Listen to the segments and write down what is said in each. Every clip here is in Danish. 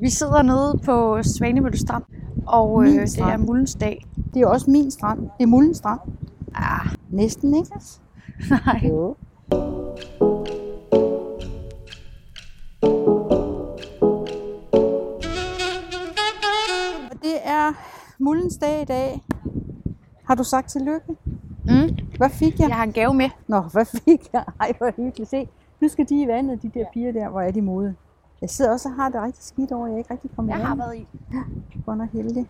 Vi sidder nede på Svanemølle Strand, og øh, Min det strand. er Mullens dag. Det er også min strand. Det er Mullen strand. Ah, Næsten, ikke? nej. Jo. Det er Mullens dag i dag. Har du sagt tillykke? Mm, Hvad fik jeg? jeg har en gave med. Nå, hvad fik jeg? Ej, hvor hyggeligt. Se, nu skal de i vandet, de der piger der. Hvor er de mode? Jeg sidder også og har det rigtig skidt over, at jeg ikke rigtig kommer Jeg hjem. har været i Godt nok heldig.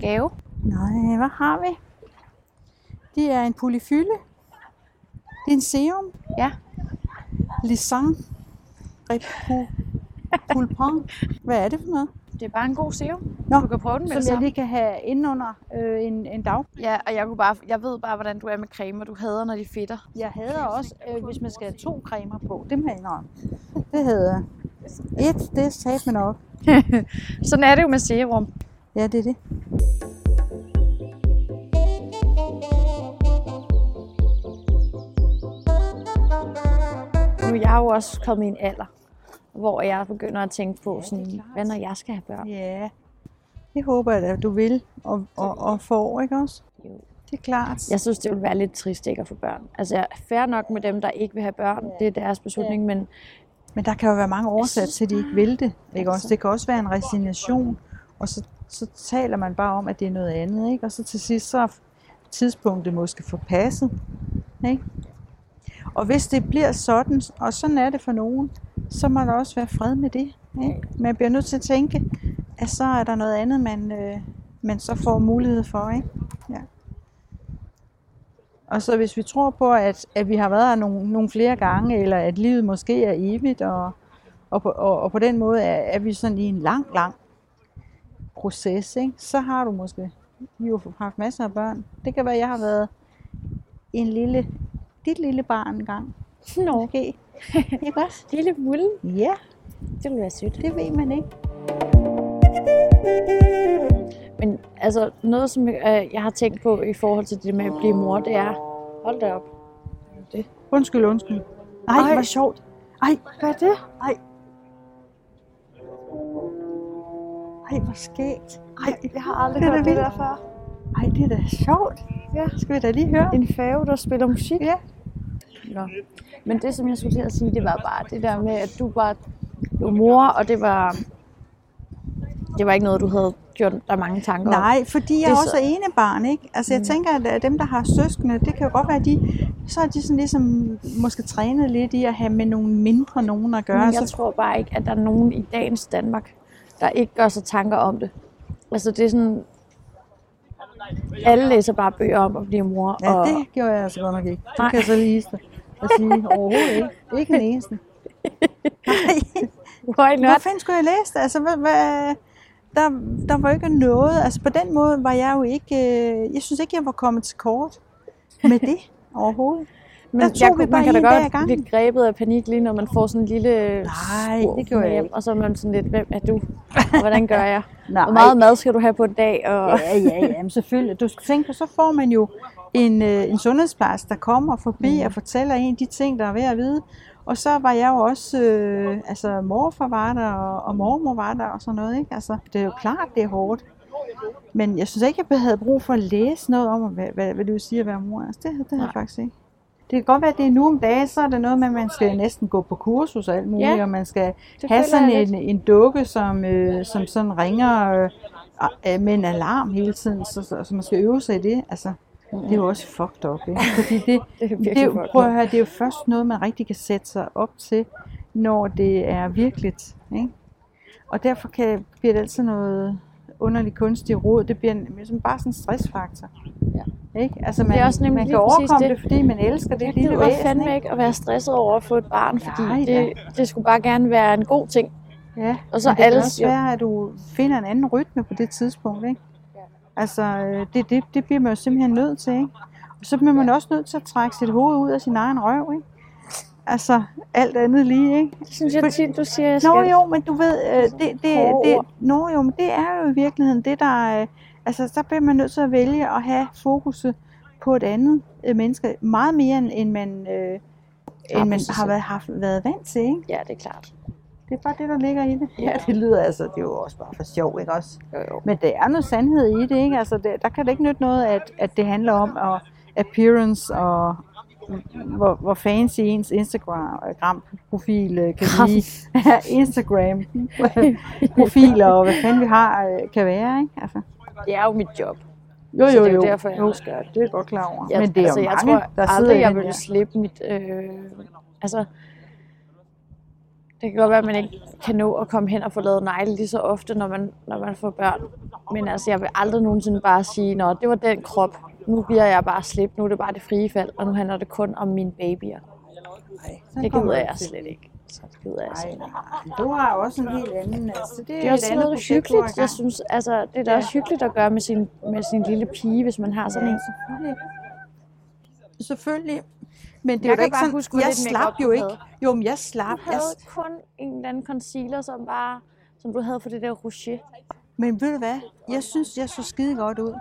gave. Nej, hvad har vi? Det er en polyfylde. Det er en serum. Ja. Lisang. Repulpan. Hvad er det for noget? Det er bare en god serum. Nå, Du kan prøve den med Som jeg lige kan have indenunder øh, en, en dag. Ja, og jeg, kunne bare, jeg ved bare, hvordan du er med cremer. Du hader, når de fedter. Jeg hader også, øh, hvis man skal have to cremer på. Det må jeg. Det hader jeg. Et, det er sat man op. Sådan er det jo med serum. Ja, det er det. Nu er jeg jo også kommet i en alder, hvor jeg begynder at tænke på, sådan, hvad når jeg skal have børn? Ja, det håber jeg at du vil og, og, og får, ikke også? Jo. Det er klart. Jeg synes, det ville være lidt trist ikke at få børn. Altså, jeg er fair nok med dem, der ikke vil have børn. Det er deres beslutning, men Men der kan jo være mange årsager til, at de ikke vil det. Ikke også? Det kan også være en resignation, og så, så taler man bare om, at det er noget andet. Ikke? Og så til sidst så er tidspunktet måske forpasset. Ikke? Og hvis det bliver sådan, og sådan er det for nogen, så må der også være fred med det. Ikke? Man bliver nødt til at tænke, at så er der noget andet, man, øh, man så får mulighed for. Ikke? Ja. Og så hvis vi tror på, at, at vi har været her nogle, nogle flere gange, eller at livet måske er evigt, og, og, på, og, og på den måde er, er vi sådan i en lang, lang proces, ikke? så har du måske vi har jo haft masser af børn. Det kan være, at jeg har været en lille, dit lille barn engang. Nå, Måske. Ikke også? lille mulden, Ja, det ville være sødt. det ved man ikke. Men altså, noget, som øh, jeg har tænkt på i forhold til det med at blive mor, det er, hold da op. Undskyld, undskyld. Ej, Ej. hvor sjovt. Ej, Hvad er det? ej. Ej, hvor skægt. Ej, Jeg har aldrig Det er da hørt det der før. ej, det er da sjovt. Ja. Skal vi da lige høre? En fave, der spiller musik. Ja. Nå. Men det, som jeg skulle til at sige, det var bare det der med, at du var, du var mor, og det var, det var ikke noget, du havde gjort dig mange tanker om. Nej, fordi jeg Det er også så- er ene barn, ikke? Altså jeg Mm. tænker, at øh, dem, der har søskende, det kan jo godt være, at de, så er de sådan ligesom måske trænet lidt i at have med nogle mindre nogen at gøre. Men jeg så, tror bare ikke, at der er nogen i dagens Danmark, der ikke gør sig tanker om det. Altså det er sådan, alle læser bare bøger om at blive mor. ja, og, det gjorde jeg altså godt nok ikke. Det Nej. kan så lige. Og sige, overhovedet ikke. Ikke den eneste. Nej, hvor fanden skulle jeg læse det? Altså, hvad, hvad, der, der var ikke noget. Altså på den måde var jeg jo ikke, øh, jeg synes ikke, jeg var kommet til kort med det overhovedet. Men Der jeg, tog vi kunne- bare man kan da en ad godt gangen. blive grebet af panik lige, når man får sådan en lille Nej, det gjorde jeg hjem. Og så er man sådan lidt, hvem er du? Og hvordan gør jeg? Nej. Hvor meget mad skal du have på en dag? Og... Ja, ja, ja, men selvfølgelig. Du skal tænke på, så får man jo en, øh, en sundhedsplejerske, der kommer forbi Mm. og fortæller en de ting, der er ved at vide. Og så var jeg jo også, øh, altså morfar var der, og, og mormor var der, og sådan noget, ikke? Altså, det er jo klart, det er hårdt. Men jeg synes ikke, jeg havde brug for at læse noget om, hvad, hvad, hvad det vil sige at være mor. Altså, det, det havde jeg faktisk ikke. Det kan godt være, at det er nu om dagen, så er det noget med, at man skal næsten gå på kursus og alt muligt, Ja, og man skal have sådan en, en dukke, som, øh, som sådan ringer øh, øh, med en alarm hele tiden, så, så, så man skal øve sig i det. Altså, det er jo også fucked up, ikke? Fordi det, Det er det, jo- prøv at høre, det er jo først noget, man rigtig kan sætte sig op til, når det er virkeligt. Ikke? Og derfor kan, bliver det altid noget underligt kunstigt råd. Det bliver en- som bare sådan en stressfaktor. Ja. Ikke? Altså man, Det er også nemlig man kan overkomme det. det. fordi man elsker det Jeg gider væsen. fandme ikke? ikke at være stresset over at få et barn, fordi Nej det, det skulle bare gerne være en god ting. Ja, Og så det alle kan også være, at du finder en anden rytme på det tidspunkt. Ikke? Altså, øh, det, det, det bliver man jo simpelthen nødt til. Ikke? Og så bliver man også nødt til at trække sit hoved ud af sin egen røv. Ikke? Altså, alt andet lige. Ikke? Det synes jeg tit, du siger, jeg skal. Nå jo, men du ved, øh, det, det, det, nå, jo, men det er jo i virkeligheden det, der... Øh, altså, så bliver man nødt til at vælge at have fokuset på et andet øh, menneske. Meget mere, end, end man, øh, end man har været, haft, været vant til. Ikke? Ja, det er klart. Det er bare det, der ligger i det. Ja, det lyder altså, det er jo også bare for sjov, ikke også? Jo, jo. Men der er noget sandhed i det, ikke? Altså, det, der kan det ikke nytte noget, at, at det handler om at, appearance og hvor, hvor fancy ens Instagram-profil øh, kan blive. Instagram-profiler og hvad fanden vi har øh, kan være, ikke? Altså. Det er jo mit job. Jo, Så jo, det er jo jo. derfor, jeg jo, det. det er godt klar over. Jeg, Men det er altså, jo jeg mange, tror der sidder aldrig, jeg ville der. slippe mit... Øh, altså, det kan godt være, at man ikke kan nå at komme hen og få lavet negle lige så ofte, når man, når man får børn. Men altså, jeg vil aldrig nogensinde bare sige, at det var den krop. Nu bliver jeg bare slippe. Nu er det bare det frie fald, og nu handler det kun om mine babyer. Sådan Det gider jeg slet ikke. Så det gider jeg slet ikke. Du har også en helt anden... Altså, det, Det er også noget hyggeligt. Jeg synes, altså, det er da også hyggeligt at gøre med sin, med sin lille pige, hvis man har sådan en. Selvfølgelig. Selvfølgelig. Men det Jeg kan ikke sådan, huske, jeg lidt slap jo ikke. Jo, men jeg slap. Du Jeg, havde kun en eller anden concealer, som bare som du havde for det der rouge. men ved du hvad? Jeg synes, jeg så skide godt ud.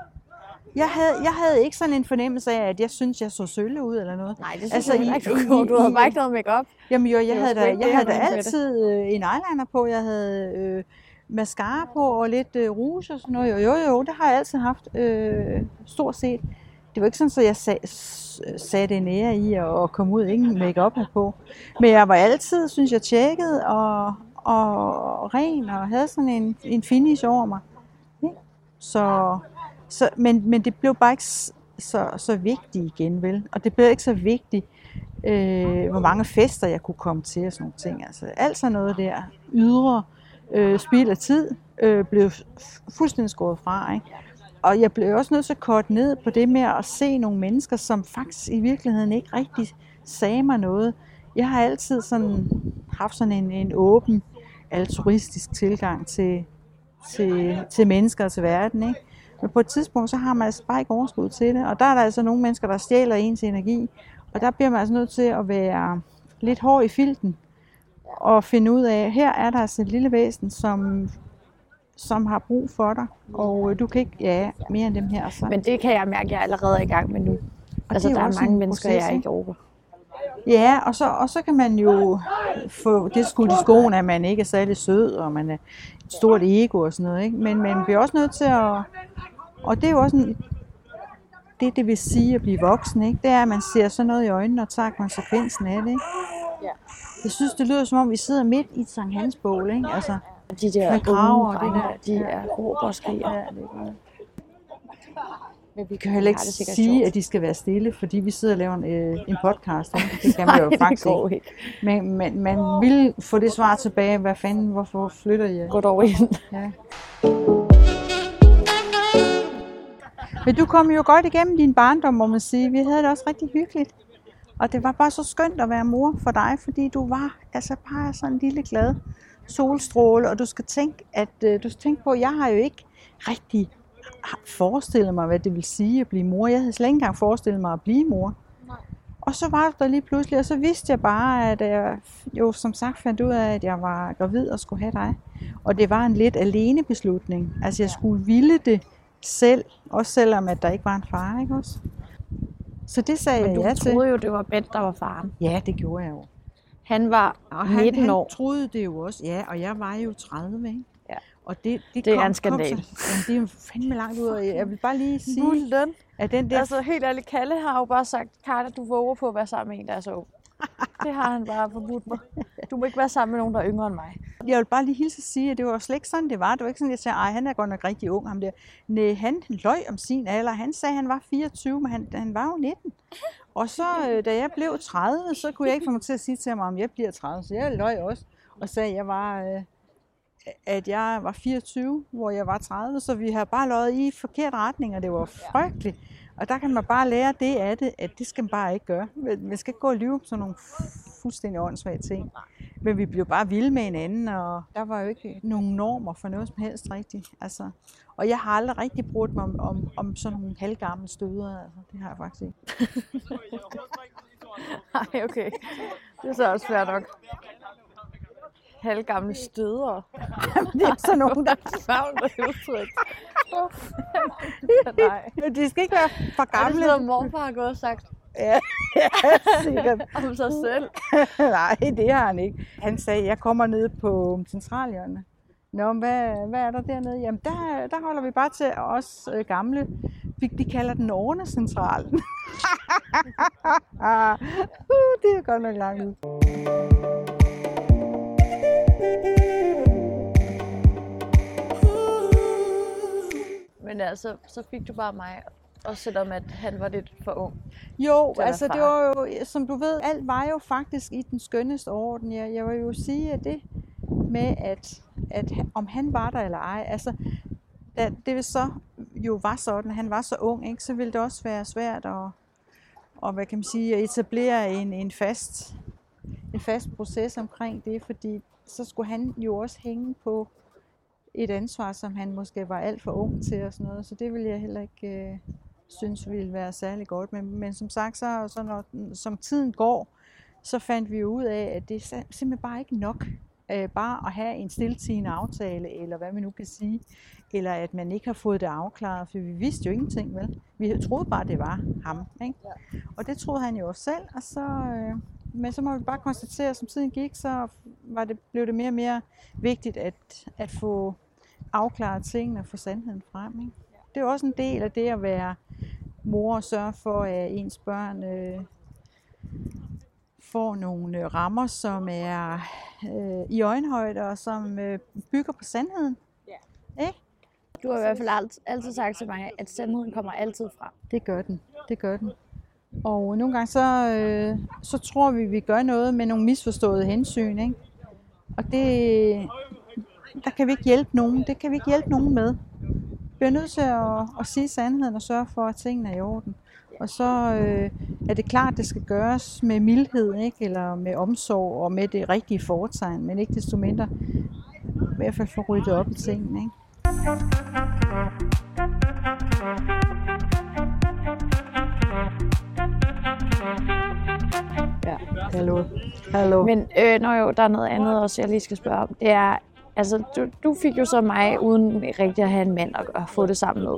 Jeg havde, jeg havde ikke sådan en fornemmelse af, at jeg synes, jeg så sølle ud eller noget. Nej, det synes Altså, jeg ikke, du gjorde. Du havde bare ikke noget makeup. Jamen jo, jeg var havde da, jeg havde da jeg altid øh, en eyeliner på. Jeg havde øh, mascara på og lidt øh, rouge og sådan noget. Jo, jo, jo, det har jeg altid haft. Øh, stort set. Det var ikke sådan, at jeg sag, Øh, satte en ære i at, at komme ud ingen makeup på. Men jeg var altid, synes jeg, tjekket og, og ren og havde sådan en, en finish over mig. Så, så, men, men det blev bare ikke så, så vigtigt igen, vel? Og det blev ikke så vigtigt, øh, hvor mange fester jeg kunne komme til og sådan nogle ting. Altså, alt sådan noget der ydre øh, spild af tid øh, blev fuldstændig skåret fra. Ikke? Og jeg blev også nødt til at korte ned på det med at se nogle mennesker, som faktisk i virkeligheden ikke rigtig sagde mig noget. Jeg har altid sådan haft sådan en, en åben, altruistisk tilgang til, til, til mennesker og til verden. Ikke? Men på et tidspunkt, så har man altså bare ikke overskud til det. Og der er der altså nogle mennesker, der stjæler ens energi. Og der bliver man altså nødt til at være lidt hård i filten. Og finde ud af, her er der altså et lille væsen, som, som har brug for dig. Og øh, du kan ikke, ja, mere end dem her. Så. Men det kan jeg mærke, at jeg allerede er i gang med nu. Altså, er jo der er mange en mennesker, proces, jeg ikke? overgår. Ja, og så, og så kan man jo få det skudt i skoen, at man ikke er særlig sød, og man er et stort ego og sådan noget. Ikke? Men man bliver også nødt til at... Og det er jo også en, det, det vil sige at blive voksen, ikke? det er, at man ser sådan noget i øjnene og tager konsekvensen af det. Ikke? Jeg synes, det lyder som om, vi sidder midt i et Sankt Hans bål, ikke? Altså, De der det drenge, der. de Ja. er råber og skriger. ja, det er. Men vi kan heller ikke det sige, at de skal være stille, fordi vi sidder og laver en, øh, en podcast. Ikke? Det kan man jo faktisk ikke. ikke. Men, men man vil få det svar tilbage, hvad fanden, hvorfor flytter I? Gå dog ind. Ja. Men du kom jo godt igennem din barndom, må man sige. Vi havde det også rigtig hyggeligt. Og det var bare så skønt at være mor for dig, fordi du var altså bare sådan en lille glad solstråle. Og du skal tænke, at øh, du skal tænke på, at jeg har jo ikke rigtig forestillet mig, hvad det vil sige at blive mor. Jeg havde slet ikke engang forestillet mig at blive mor. Og så var du der lige pludselig, og så vidste jeg bare, at jeg jo som sagt fandt ud af, at jeg var gravid og skulle have dig. Og det var en lidt alene beslutning. Altså jeg skulle ville det selv, også selvom at der ikke var en far, ikke også? Så det sagde Men jeg du ja til. troede jo, det var Bent, der var faren. Ja, det gjorde jeg jo. Han var Og 19 han, år. han troede det jo også, ja, og jeg var jo 30, ikke? Ja. Og det, det, Det er kom, en skandal. Kom så, jamen, det er jo fandme langt ud, og jeg vil bare lige sige, Mulden. at den der Altså helt ærligt, Kalle har jo bare sagt, Karla, du våger på at være sammen med en, der er så ung. Det har han bare forbudt mig. Du må ikke være sammen med nogen, der er yngre end mig. Jeg vil bare lige hilse at sige, at det var slet ikke sådan, det var. Det var ikke sådan, at jeg sagde, ej, han er godt nok rigtig ung, ham der. Nej, han løj om sin alder. Han sagde, at han var 24, men han, han var jo 19. Og så, øh, da jeg blev 30, så kunne jeg ikke få mig til at sige til ham, om jeg bliver 30. Så jeg løj også og sagde, at jeg var, øh, at jeg var 24, hvor jeg var 30. Så vi har bare løjet i forkert retning, og det var frygteligt. Og der kan man bare lære det af det, at det skal man bare ikke gøre. Man skal ikke gå og lyve på sådan nogle fuldstændig åndssvage ting. Men vi blev bare vilde med hinanden, og der var jo ikke nogen normer for noget som helst rigtigt. Altså, og jeg har aldrig rigtig brugt mig om, om, om sådan nogle halvgamle støder. Altså, det har jeg faktisk ikke. Nej, okay. Det er så også svært nok. Halvgamle støder. Det er sådan nogen, der... Savn det udtryk. Nej. Men de skal ikke være for Er det gamle. sådan morfar har gået og sagt? Ja, ja sikkert. Om sig selv. Nej, det har han ikke. Han sagde, jeg kommer ned på centralhjørnet. Nå, hvad, hvad er der dernede? Jamen, der, der holder vi bare til os øh, gamle. Vi, de kalder den Ornecentralen. uh, det er godt nok langt ud. Men altså, så fik du bare mig, også selvom at han var lidt for ung. Jo, altså det var jo, som du ved, alt var jo faktisk i den skønneste orden. Jeg, jeg vil jo sige, at det med, at, at om han var der eller ej, altså da det vil så jo var sådan, at han var så ung, ikke, så ville det også være svært at, og hvad kan man sige, at etablere en, en fast en fast proces omkring det, fordi så skulle han jo også hænge på et ansvar, som han måske var alt for ung til og sådan noget, så det ville jeg heller ikke øh, synes ville være særlig godt. Men, men som sagt, så, så når, som tiden går, så fandt vi jo ud af, at det er sim- simpelthen bare ikke nok øh, bare at have en stiltigende aftale, eller hvad man nu kan sige, eller at man ikke har fået det afklaret, for vi vidste jo ingenting, vel? Vi troede bare, det var ham, ikke? Ja. Og det troede han jo også selv, og så, øh, men så må vi bare konstatere, at som tiden gik, så var det, blev det mere og mere vigtigt at, at få afklaret tingene og få sandheden frem. Ikke? Det er også en del af det at være mor og sørge for, at ens børn øh, får nogle øh, rammer, som er øh, i øjenhøjde og som øh, bygger på sandheden. Du har i hvert fald altid, altid sagt til mig, at sandheden kommer altid frem. Det gør den. Det gør den. Og nogle gange så, øh, så tror vi, vi gør noget med nogle misforståede hensyn. Ikke? Og det, der kan vi ikke hjælpe nogen. Det kan vi ikke hjælpe nogen med. Vi bliver nødt til at, at sige sandheden og sørge for, at tingene er i orden. Og så øh, er det klart, at det skal gøres med mildhed, ikke? eller med omsorg og med det rigtige foretegn, men ikke desto mindre i hvert fald få ryddet op i tingene. Ikke? Ja, hallo. Hallo. Men øh, når jo, der er noget andet også, jeg lige skal spørge om. Det er, altså, du, du fik jo så mig uden rigtig at have en mand at, at få det sammen med.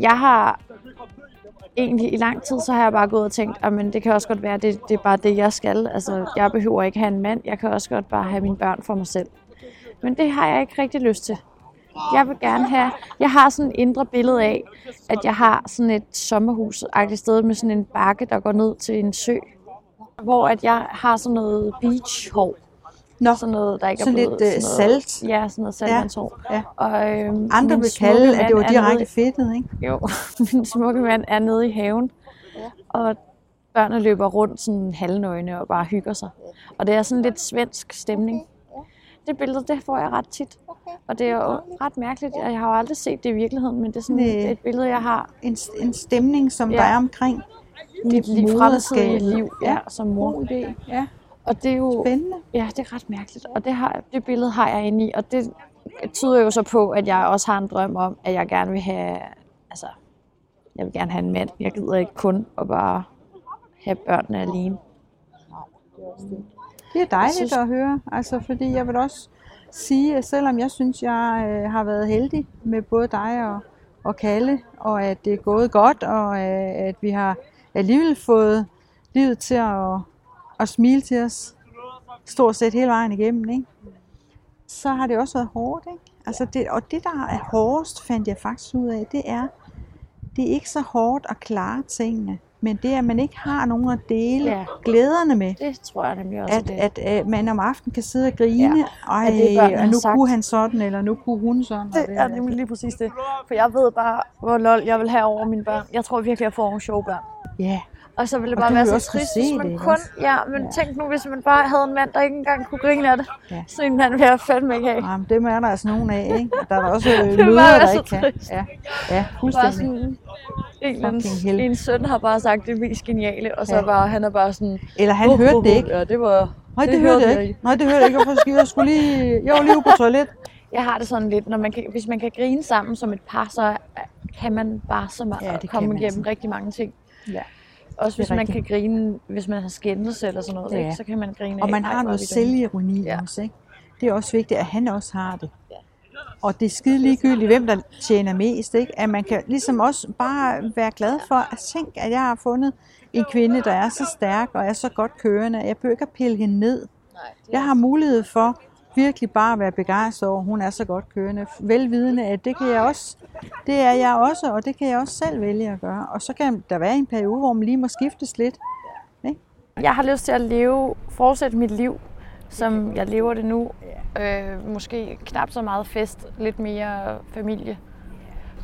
Jeg har egentlig i lang tid, så har jeg bare gået og tænkt, ah, at det kan også godt være, det, det er bare det, jeg skal. Altså, jeg behøver ikke have en mand. Jeg kan også godt bare have mine børn for mig selv. Men det har jeg ikke rigtig lyst til. Jeg vil gerne have, jeg har sådan et indre billede af, at jeg har sådan et sommerhus sted med sådan en bakke, der går ned til en sø. Hvor at jeg har sådan noget beach-hår. Nå, Sådan noget, der ikke sådan er lidt blevet... øh, sådan noget, salt. Ja, sådan noget saltvandshår. Ja. Og, øhm, Andre vil kalde, at det var er direkte fedtet, ikke? Jo, min smukke mand er nede i haven. Og børnene løber rundt sådan halvnøgne og bare hygger sig. Og det er sådan lidt svensk stemning. Det billede, det får jeg ret tit. Og det er jo ret mærkeligt. Jeg har jo aldrig set det i virkeligheden, men det er sådan Næh. et billede, jeg har En, en stemning, som Ja. der er omkring dit liv, fremtidige liv ja, som mor. God idé. Ja, Og det er jo spændende. Ja, det er ret mærkeligt. Og det, har, det billede har jeg inde i, og det tyder jo så på, at jeg også har en drøm om, at jeg gerne vil have, altså, jeg vil gerne have en mand. Jeg gider ikke kun at bare have børnene alene. Det er dejligt synes- at høre, altså, fordi jeg vil også sige, at selvom jeg synes, jeg øh, har været heldig med både dig og, og Kalle, og at det er gået godt, og øh, at vi har alligevel fået livet til at, at smile til os stort set hele vejen igennem, ikke? så har det også været hårdt. Ikke? Altså det, og det, der er hårdest, fandt jeg faktisk ud af, det er, det er ikke så hårdt at klare tingene, men det er, at man ikke har nogen at dele Ja. glæderne med Det tror jeg nemlig også, at, det. at, at man om aftenen kan sidde og grine, ja, Ej, at det, børnene og nu sagt. kunne han sådan, eller nu kunne hun sådan. og det er nemlig lige præcis det. For jeg ved bare, hvor lol jeg vil have over mine børn. Jeg tror virkelig, jeg får nogle sjove børn. Ja, Og så ville det bare være så trist, hvis det, man ikke kun... også? Ja, men Ja. tænk nu, hvis man bare havde en mand, der ikke engang kunne grine af det. Ja. Sådan en mand vil jeg fandme ikke have. Jamen, dem er der altså nogen af, ikke? Der er der også øh, Det mødre, der ikke kan. Ja, ja Bare fuldstændig. sådan, en eller anden, en søn har bare sagt det mest geniale, og så Ja. bare, han er bare sådan... Eller han "Ho, hørte det ho." ikke. Ja, det var... Nej, det, hørte jeg ikke. Nej, det hørte jeg ikke. Hvorfor skulle jeg skulle lige... Jeg var lige på toilet. Jeg har det sådan lidt, når man kan, hvis man kan grine sammen som et par, så kan man bare så meget Ja, det komme igennem altså. rigtig mange ting. Ja. Også hvis man kan grine, hvis man har skændes eller sådan noget, Ja. ikke? så kan man grine Og man "Ej, har noget vi dumme." selvironi Ja. også, ikke? Det er også vigtigt, at han også har det. Og det er skide ligegyldigt, hvem der tjener mest, ikke? At man kan ligesom også bare være glad for at tænke, at jeg har fundet en kvinde, der er så stærk og er så godt kørende. Jeg behøver ikke at pille hende ned. Jeg har mulighed for virkelig bare at være begejstret over, at hun er så godt kørende. Velvidende, at det kan jeg også. Det er jeg også, og det kan jeg også selv vælge at gøre. Og så kan der være en periode, hvor man lige må skiftes lidt. Jeg har lyst til at leve, fortsætte mit liv, som jeg lever det nu. Øh, måske knap så meget fest, lidt mere familie.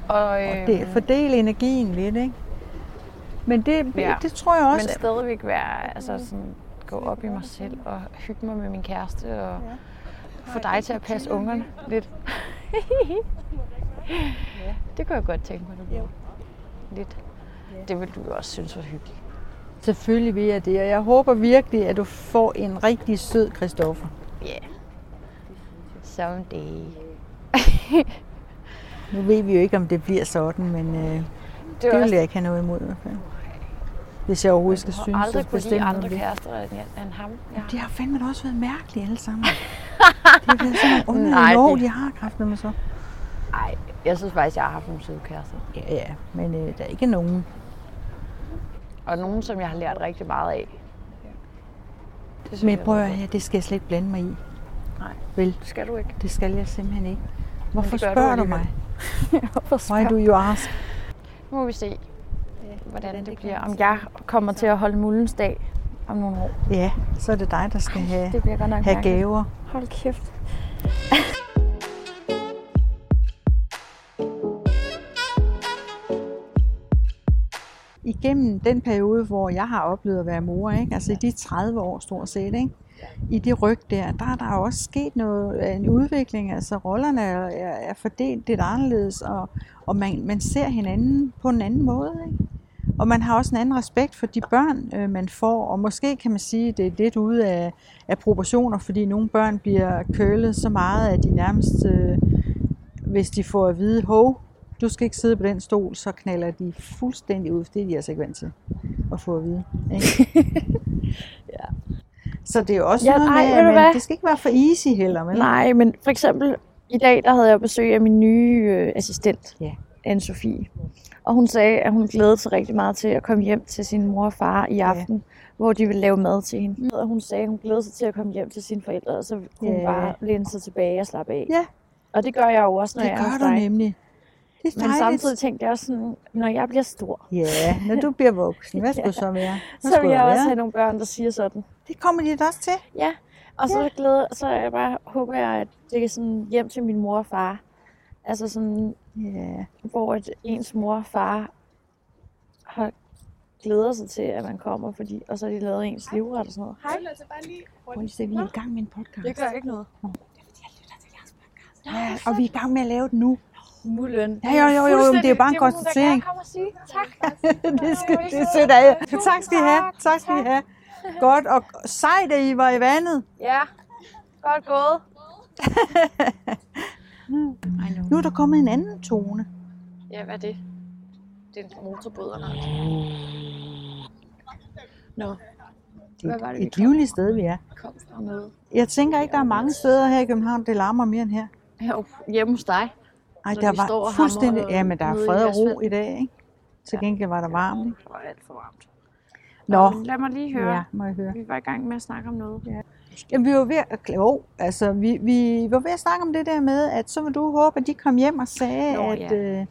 Og, øh, Og det, fordele energien lidt, ikke? Men det, Ja. det tror jeg men også. stadigvæk være, altså sådan, gå op i mig selv og hygge mig med min kæreste og få dig til at passe ungerne lidt. det kunne jeg godt tænke mig, du. Lidt. Det ville du også synes var hyggeligt. Selvfølgelig vil jeg det, og jeg håber virkelig, at du får en rigtig sød Christoffer. Ja. Yeah. Someday. Nu ved vi jo ikke, om det bliver sådan, men øh, Det, det vil også, jeg ikke have noget imod i hvert fald. Hvis jeg overhovedet skal jeg synes, har aldrig at kunne lide andre kærester end, end ham. Ja. De har fandme også været mærkelige alle sammen. det er sådan nogle Nej, underlige de har kræftet med så. Ej, jeg synes faktisk, jeg har haft nogle søde kærester. Ja, ja, men øh, der er ikke nogen. Og nogen, som jeg har lært rigtig meget af. Det Men prøv at høre, det skal jeg slet ikke blande mig i. Nej. Vel, Det skal du ikke. det skal jeg simpelthen ikke. Hvorfor du spørger du alligevel. mig? Hvorfor Why do you ask? Nu må vi se, hvordan det bliver. Om jeg kommer til at holde mullens dag om nogle år. Ja, så er det dig, der skal have, Det bliver godt nok have mærkeligt. gaver. Hold kæft. igennem den periode, hvor jeg har oplevet at være mor, ikke? altså i de 30 år stort set, ikke? i det ryg der, der er der også sket noget, en udvikling, altså rollerne er, er er fordelt lidt anderledes, og, og man, man ser hinanden på en anden måde. Ikke? Og man har også en anden respekt for de børn, øh, man får, og måske kan man sige, at det er lidt ude af, af proportioner, fordi nogle børn bliver kølet så meget, at de nærmest, øh, hvis de får at vide, hov, du skal ikke sidde på den stol, så knaller de fuldstændig ud, for det er de altså ikke vant til at få at vide. Ikke? ja. Så det er jo også Ja, noget ej, med, at det skal ikke være for easy heller. Vel? Nej, men for eksempel i dag, der havde jeg besøg af min nye øh, assistent, Ja. Anne-Sophie. Og hun sagde, at hun glædede sig rigtig meget til at komme hjem til sin mor og far i aften, hvor de ville lave mad til hende. Og hun sagde, at hun glædede sig til at komme hjem til sine forældre, og så kunne hun Ja. bare læne sig tilbage og slappe af. Ja. Og det gør jeg jo også, når Det jeg er hos gør du nemlig. Det er Men dejligt. samtidig tænkte jeg også sådan, når jeg bliver stor, Ja, når du bliver voksen, hvad skulle så være? Hvad så vil jeg også være? have nogle børn, der siger sådan. Det kommer de da også til. Ja, og så, glæder, så er jeg bare, håber jeg, at det er sådan hjem til min mor og far. Altså sådan, Ja. hvor at ens mor og far har glæder sig til, at man kommer, fordi, og så har de lavet ens livret og sådan noget. Hej. Prøv lige at se, vi er i gang med en podcast. gør ikke noget. Ja, og vi er i gang med at lave det nu. Mullen. Ja, jo, jo, jo, jo, men det er jo bare en konstatering. Kom og sige tak. det, skal, det er sødt af jer. Tak skal I have. Tak skal I have. Godt, og sejt, at I var i vandet. Ja, godt gået. Nu er der kommet en anden tone. Ja, hvad er det? Det er en motorbåd eller noget. Nå, Det er det, et livligt sted, vi er. kom fra noget. Jeg tænker ikke, der er mange steder her i København, det larmer mere end her. Her hjemme hos dig. Ej, der var fuldstændig... Ja, men der er fred og ro i dag, ikke? Til gengæld var der varmt, ikke? Det var alt for varmt. Nå, lad mig lige høre. ja, må jeg høre. Vi var i gang med at snakke om noget. Ja. Jamen, vi var ved at, jo, altså, vi, vi var ved at snakke om det der med, at så vil du håbe, at de kom hjem og sagde, Nå, at, ja. øh,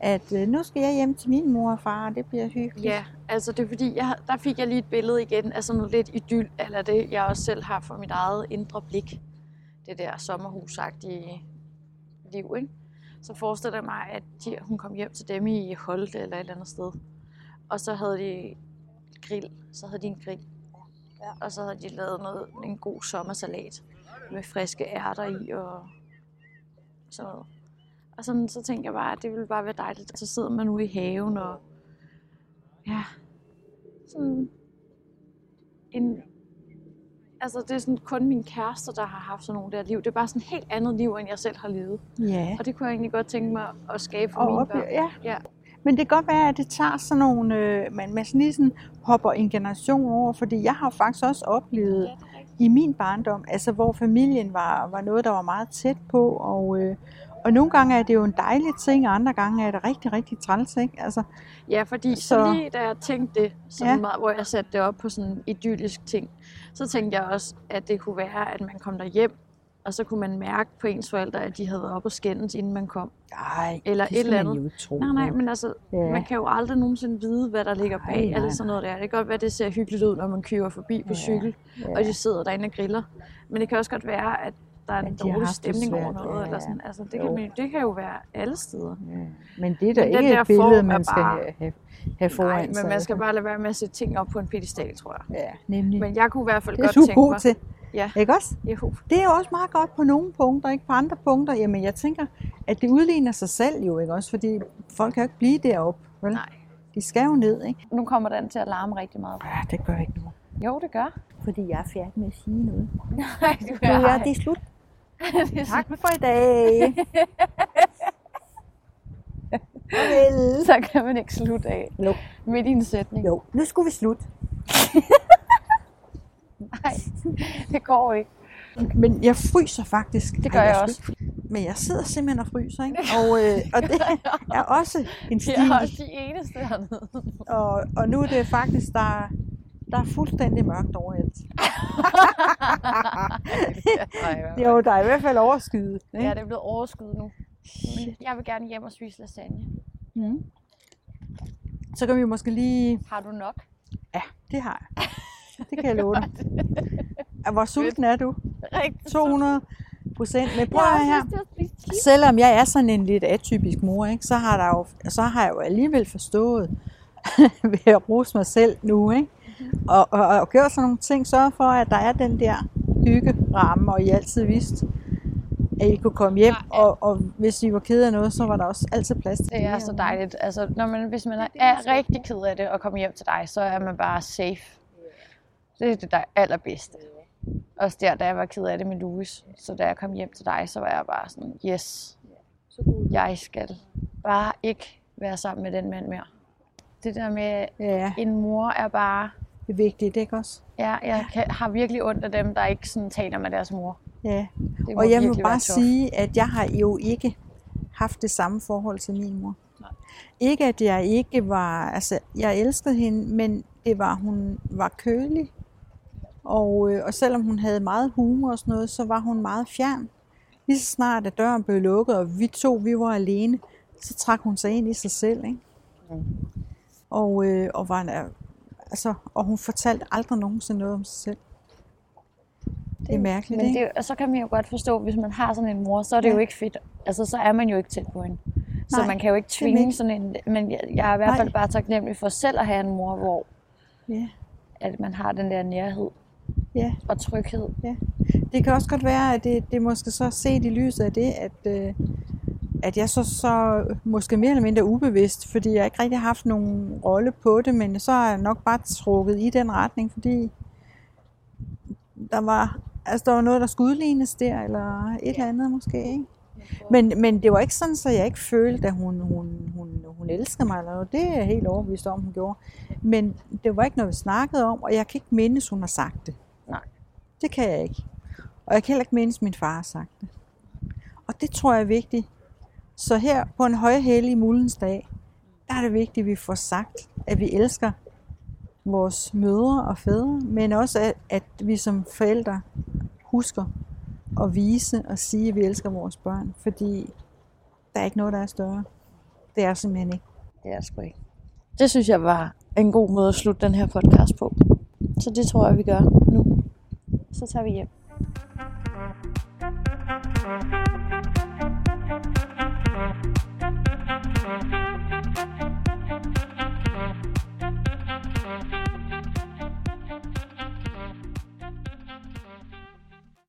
at øh, nu skal jeg hjem til min mor og far, og det bliver hyggeligt. ja, altså det er fordi, jeg, der fik jeg lige et billede igen af sådan noget lidt idyll, eller det jeg også selv har for mit eget indre blik. Det der sommerhusagtige liv, ikke? Så forestiller jeg mig, at de, hun kom hjem til dem i Holte eller et eller andet sted. Og så havde de grill, så havde de en grill. Og så havde de lavet noget, en god sommersalat med friske ærter i og sådan noget. Og sådan, så tænkte jeg bare, at det ville bare være dejligt. Så sidder man ude i haven og ja, sådan en, altså det er sådan kun min kæreste, der har haft sådan nogle der liv. Det er bare sådan et helt andet liv, end jeg selv har levet. ja. Og det kunne jeg egentlig godt tænke mig at skabe for Og mine op, børn. ja. Ja. Men det kan godt være, at det tager sådan nogle, øh, man, man sådan lige sådan hopper en generation over, fordi jeg har faktisk også oplevet i min barndom, altså hvor familien var, var noget, der var meget tæt på, og, øh, Og nogle gange er det jo en dejlig ting, og andre gange er det rigtig, rigtig træls, ikke? Altså, Ja, fordi så, Så- lige da jeg tænkte det, sådan Ja. meget, hvor jeg satte det op på sådan en idyllisk ting, så tænkte jeg også, at det kunne være, at man kom der hjem, og så kunne man mærke på ens forældre, at de havde været op og skændes, inden man kom. nej, Eller det et eller andet. jo tro. Nej, nej, men altså, Ja. ja. man kan jo aldrig nogensinde vide, hvad der ligger Nej, bag, nej, eller sådan noget der. Det kan godt være, at det ser hyggeligt ud, når man kører forbi på Ja, cykel, og de sidder derinde og griller. Men det kan også godt være, at der er en har dårlig stemning over svært, noget. ja, Eller sådan. Altså, det, kan, man- det kan jo være alle steder. Ja. Men det er da ikke der et billede, man skal bare- have, have, foran Nej, men man skal bare lade være med at sætte ting op på en pedestal, tror jeg. Ja, nemlig. Men jeg kunne i hvert fald det er godt tænke god mig... til. Ja. Ikke også? Jo. Det er også meget godt på nogle punkter, ikke på andre punkter. Jamen, jeg tænker, at det udligner sig selv jo, ikke også? Fordi folk kan jo ikke blive deroppe, vel? Nej. De skal jo ned, ikke? Nu kommer den til at larme rigtig meget. Ja, det gør ikke noget. Jo, det gør. Fordi jeg er færdig med at sige noget. Nej, du Ja, det er slut. Tak for i dag. Farvel. Så kan man ikke slutte af. Jo. Midt i en sætning. Jo, nu skulle vi slutte. Nej, det går ikke. Men jeg fryser faktisk. Det gør Ej, jeg er også. Men jeg sidder simpelthen og fryser, ikke? Og, øh, og det er også en stil. er også de eneste hernede. Og, og nu er det faktisk, der, der er fuldstændig mørkt overalt. Jo, der er i hvert fald overskyet. Ikke? Ja, det er blevet overskud nu. Men jeg vil gerne hjem og spise lasagne. Mm. Så kan vi måske lige... Har du nok? Ja, det har jeg. Det kan jeg love dig. Ja, Hvor sulten er du? Rigtig 200 procent. Men prøv at her. Selvom jeg er sådan en lidt atypisk mor, ikke, så, har der jo, så har jeg jo alligevel forstået ved at rose mig selv nu. Ikke? Og, og, og gjort sådan nogle ting. Sørge for, at der er den der hyggeramme, og I altid vidste, at I kunne komme hjem. Og, og hvis I var ked af noget, så var der også altid plads til Det er så dejligt. Altså, når man, hvis man er, er rigtig ked af det og kommer hjem til dig, så er man bare safe. Det er det der allerbedste. Også der, da jeg var ked af det med Louis. Så da jeg kom hjem til dig, så var jeg bare sådan, yes, jeg skal bare ikke være sammen med den mand mere. Det der med, Ja, en mor er bare, det er vigtigt, ikke også? ja, jeg kan, har virkelig ondt af dem, der ikke sådan taler med deres mor. Ja. Og jeg må bare sige, at jeg har jo ikke haft det samme forhold til min mor. Nej. Ikke at jeg ikke var, altså jeg elskede hende, men det var, hun var kølig. Og, øh, og selvom hun havde meget humor og sådan noget, så var hun meget fjern. Lige så snart at døren blev lukket, og vi to vi var alene, så trak hun sig ind i sig selv. Ikke? Mm. Og, øh, og, var, altså, og hun fortalte aldrig nogensinde noget om sig selv. Det er mærkeligt, Men ikke? det, og så kan man jo godt forstå, hvis man har sådan en mor, så er det Ja. jo ikke fedt. Altså, så er man jo ikke tæt på hende. Så Nej, man kan jo ikke tvinge ikke. sådan en... Men jeg, jeg er i hvert Nej. fald bare taknemmelig for selv at have en mor, hvor Ja. at man har den der nærhed Ja. og tryghed. Det kan også godt være, at det, det måske så set i lyset af det, at, øh, at jeg så, så måske mere eller mindre ubevidst, fordi jeg ikke rigtig har haft nogen rolle på det, men så er jeg nok bare trukket i den retning, fordi der var, altså der var noget, der skulle udlignes der, eller et eller andet måske, ikke? Men, men det var ikke sådan, så jeg ikke følte, at hun, hun, hun, hun elskede mig, eller noget. det er jeg helt overbevist om, hun gjorde. Men det var ikke noget, vi snakkede om, og jeg kan ikke mindes, hun har sagt det. Det kan jeg ikke. Og jeg kan heller ikke mindes, min far har sagt det. Og det tror jeg er vigtigt. Så her på en højhellig mulens dag, der er det vigtigt, at vi får sagt, at vi elsker vores mødre og fædre, men også at, at vi som forældre husker at vise og sige, at vi elsker vores børn, fordi der er ikke noget, der er større. Det er simpelthen ikke. Det er sgu ikke. Det synes jeg var en god måde at slutte den her podcast på. Så det tror jeg, vi gør nu. Så tager vi.